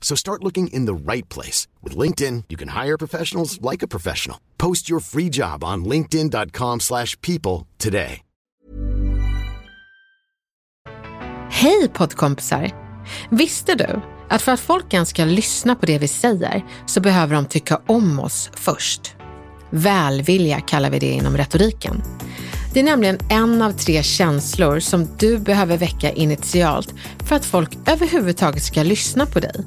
So start looking in the right place. With LinkedIn, you can hire professionals like a professional. Post your free job on linkedin.com slash people today. Hej poddkompisar! Visste du att för att folk ens ska lyssna på det vi säger så behöver de tycka om oss först? Välvilja kallar vi det inom retoriken. Det är nämligen en av tre känslor som du behöver väcka initialt för att folk överhuvudtaget ska lyssna på dig.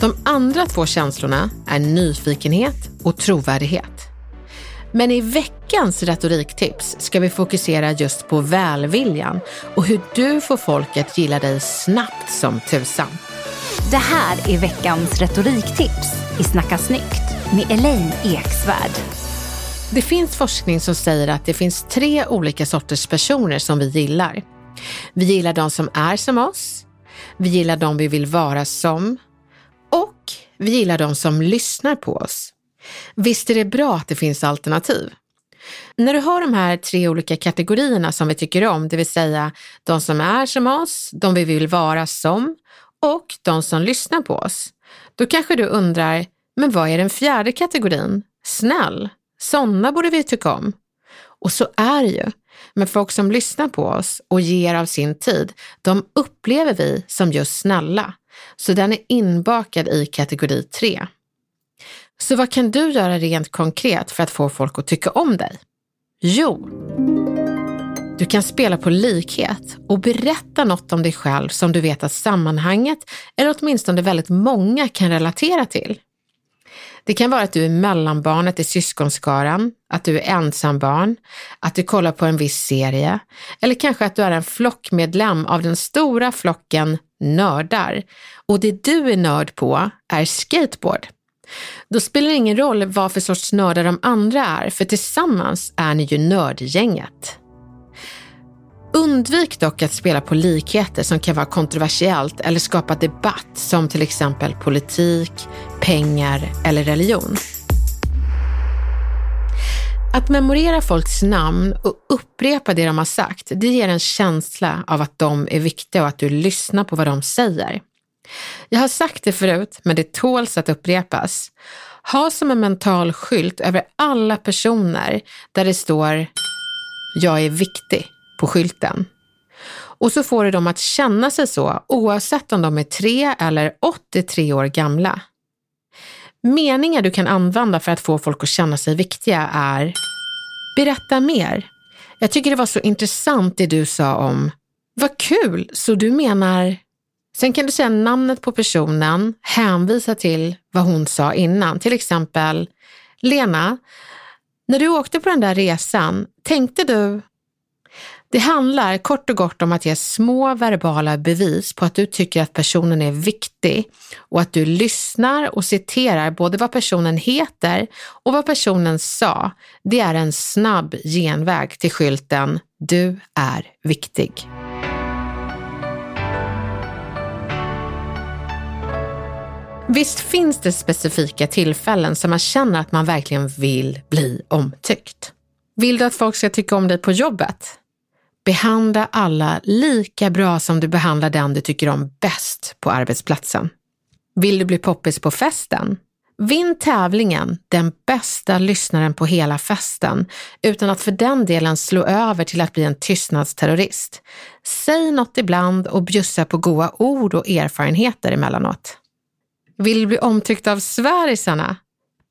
De andra två känslorna är nyfikenhet och trovärdighet. Men i veckans retoriktips ska vi fokusera just på välviljan och hur du får folk att gilla dig snabbt som tusan. Det här är veckans retoriktips i Snacka snyggt med Elaine Eksvärd. Det finns forskning som säger att det finns tre olika sorters personer som vi gillar. Vi gillar de som är som oss, vi gillar de vi vill vara som vi gillar de som lyssnar på oss. Visst är det bra att det finns alternativ? När du har de här tre olika kategorierna som vi tycker om, det vill säga de som är som oss, de vi vill vara som och de som lyssnar på oss, då kanske du undrar, men vad är den fjärde kategorin? Snäll? Sådana borde vi tycka om. Och så är det ju. Men folk som lyssnar på oss och ger av sin tid, de upplever vi som just snälla. Så den är inbakad i kategori 3. Så vad kan du göra rent konkret för att få folk att tycka om dig? Jo, du kan spela på likhet och berätta något om dig själv som du vet att sammanhanget, eller åtminstone väldigt många, kan relatera till. Det kan vara att du är mellanbarnet i syskonskaran, att du är ensambarn, att du kollar på en viss serie eller kanske att du är en flockmedlem av den stora flocken nördar och det du är nörd på är skateboard. Då spelar det ingen roll vad för sorts nördar de andra är, för tillsammans är ni ju nördgänget. Undvik dock att spela på likheter som kan vara kontroversiellt eller skapa debatt som till exempel politik, pengar eller religion. Att memorera folks namn och upprepa det de har sagt, det ger en känsla av att de är viktiga och att du lyssnar på vad de säger. Jag har sagt det förut, men det tåls att upprepas. Ha som en mental skylt över alla personer där det står “Jag är viktig” på skylten. Och så får du dem att känna sig så oavsett om de är tre eller 83 år gamla. Meningar du kan använda för att få folk att känna sig viktiga är Berätta mer. Jag tycker det var så intressant det du sa om Vad kul, så du menar Sen kan du säga namnet på personen, hänvisa till vad hon sa innan. Till exempel, Lena, när du åkte på den där resan, tänkte du det handlar kort och gott om att ge små verbala bevis på att du tycker att personen är viktig och att du lyssnar och citerar både vad personen heter och vad personen sa. Det är en snabb genväg till skylten Du är viktig. Visst finns det specifika tillfällen som man känner att man verkligen vill bli omtyckt. Vill du att folk ska tycka om dig på jobbet? Behandla alla lika bra som du behandlar den du tycker om bäst på arbetsplatsen. Vill du bli poppis på festen? Vinn tävlingen Den bästa lyssnaren på hela festen utan att för den delen slå över till att bli en tystnadsterrorist. Säg något ibland och bjussa på goda ord och erfarenheter emellanåt. Vill du bli omtyckt av Svärisarna?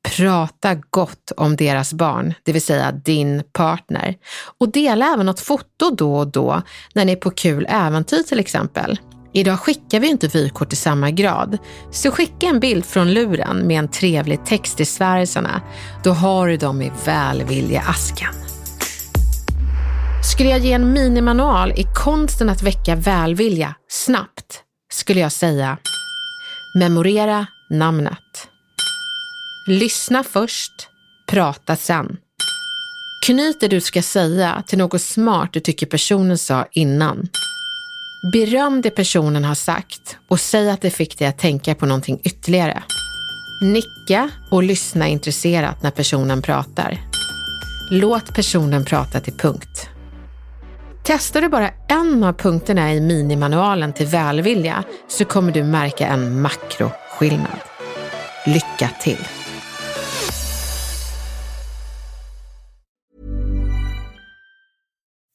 Prata gott om deras barn, det vill säga din partner. Och dela även något foto då och då när ni är på kul äventyr till exempel. Idag skickar vi inte vykort i samma grad, så skicka en bild från luren med en trevlig text i svärelserna. Då har du dem i välvilja-asken. Skulle jag ge en minimanual i konsten att väcka välvilja snabbt skulle jag säga memorera namnet. Lyssna först, prata sen. Knyt det du ska säga till något smart du tycker personen sa innan. Beröm det personen har sagt och säg att det fick dig att tänka på någonting ytterligare. Nicka och lyssna intresserat när personen pratar. Låt personen prata till punkt. Testar du bara en av punkterna i minimanualen till välvilja så kommer du märka en makroskillnad. Lycka till!